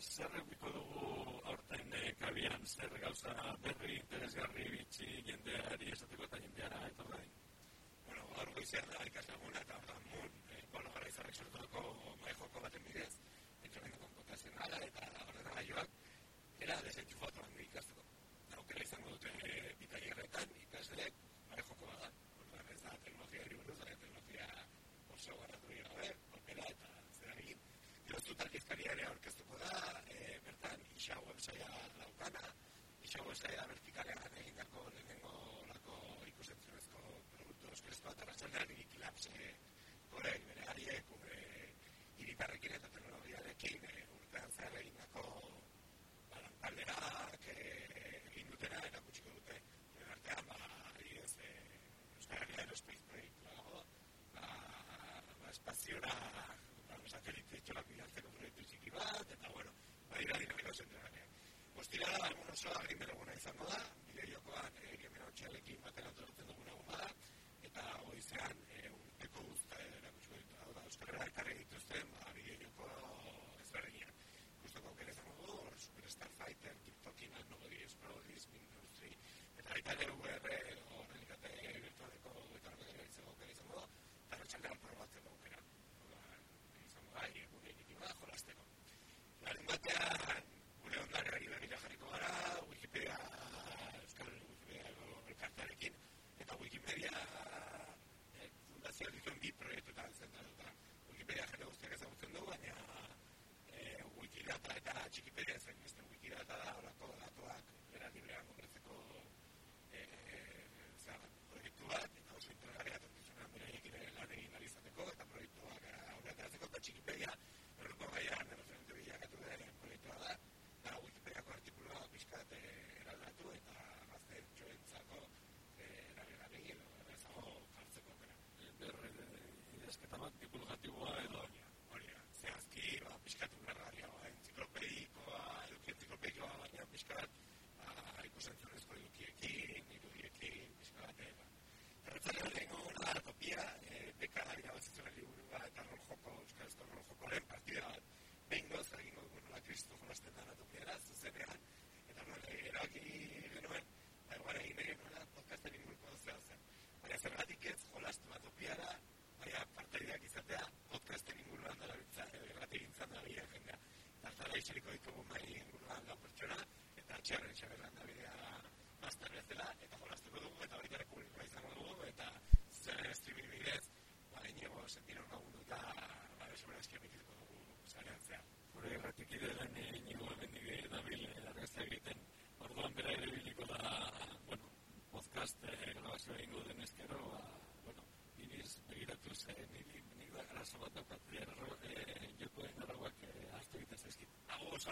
zer egiko dugu aurten e, kabian? Zer gauza berri interesgarri bitxi jendeari esateko eta jendeara etorra Bueno, gaur goizean gehiago ez da vertikalean egin dako lehenengo lako ikusentzunezko produktu euskarezko eta ratzaldean irikilatze gore, bere ariek, gure iriparrekin eta teknologiarekin,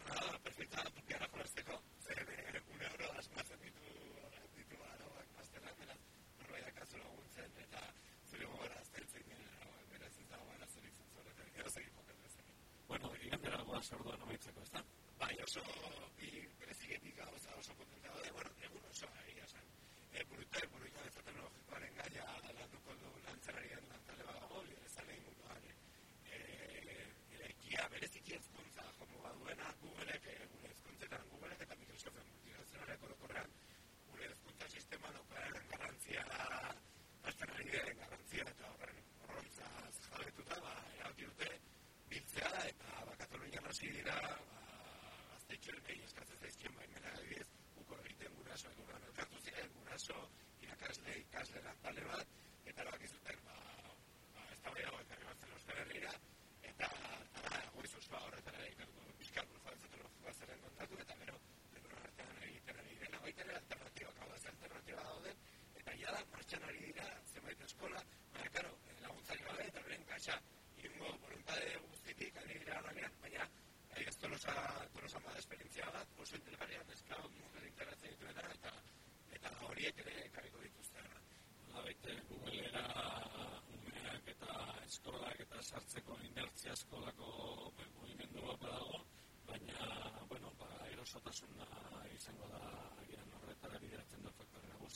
zarrada, perfecta, porque ahora con este CD, un euro, las más en ditu, en ditu, ahora, bak, más que nada, no lo haya caso, lo unzen, eta, zure gogor, azte, etzen, dinero, bera, ez dago, bera, zer. Bueno, igantera, goa, sordo, no me itzeko, ez da? Bai, oso,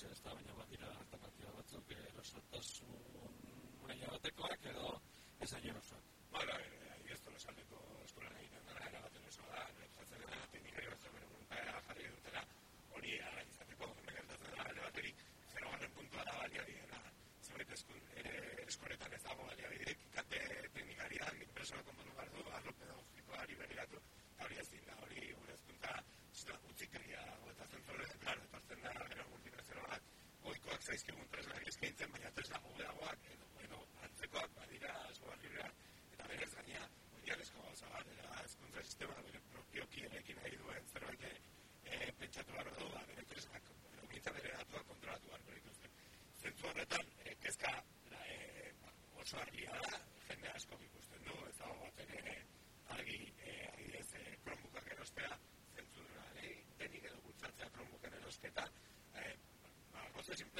erosia ez da, baina bat dira artapatioa batzuk erosatazun maila batekoak edo ez aino dituzten, baina tresna mugeagoak edo, edo antzekoak badira asko barriera, eta berez gania, oinarrezko gauza bat, eta ezkontra sistema bere propio kielekin nahi duen zerbait e, pentsatu behar dut, bere tresnak, edo mintza bere datuak kontrolatu behar dut dituzte. Zentzu horretan, e, kezka la, e, oso harria da, jende asko ikusten du, ez dago bat ere argi, e, adidez, e, kronbukak erostea, zentzu dut, denik edo gultzatzea kronbuken erosketa, e, ba, gozo ezin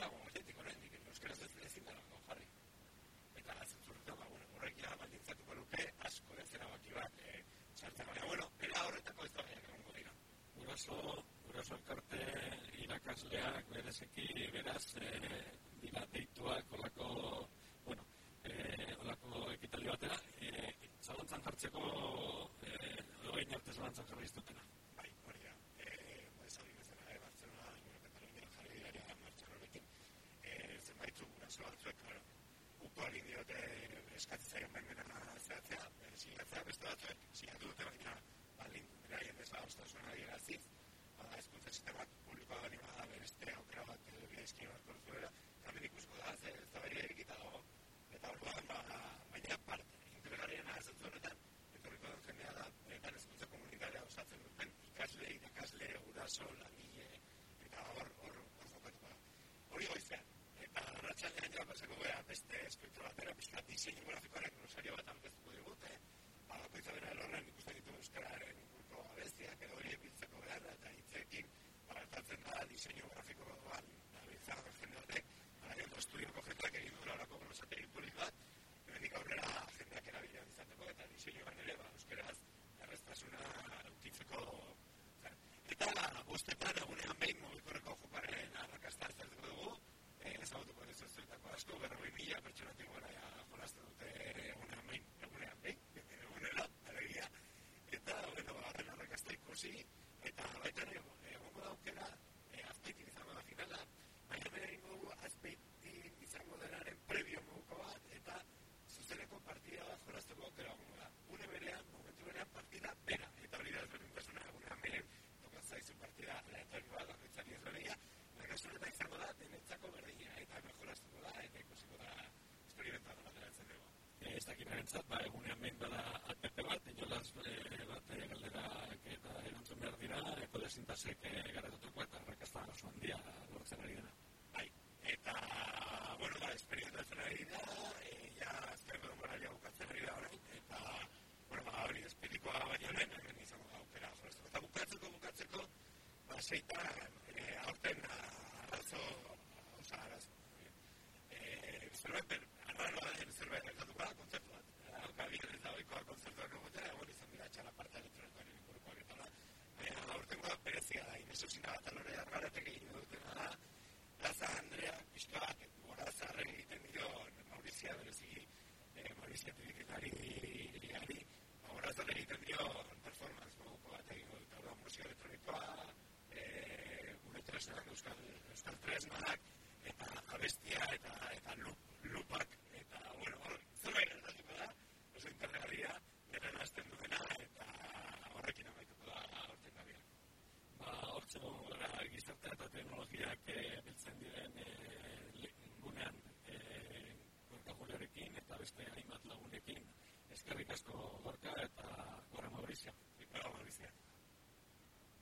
parece que beste eskritura batera pixkat diseinu grafikoaren rosario bat aurkeztuko digute, badakoitza bera elorren ikusten ditu euskararen inguruko abestiak edo hori epiltzeko beharra eta hitzekin, baratatzen da diseinu grafikoaren dakit nirentzat, ba, egunean behin bada atpepe bat, jolaz e, eh, bat e, galdera eta erantzun behar dira, eko desintasek e, eh, garratotuko eta rakazta oso handia lortzen ari dena. Bai, eta, bueno, ba, esperientatzen ari da, e, ja, azken edo moralia bukatzen ari da orain, eta, bueno, ba, hori espiritua baino lehen, hemen izango da, opera, eta bukatzeko, bukatzeko, ba, seita, e, aurten, arazo, oza, arazo, e, e, zerbait,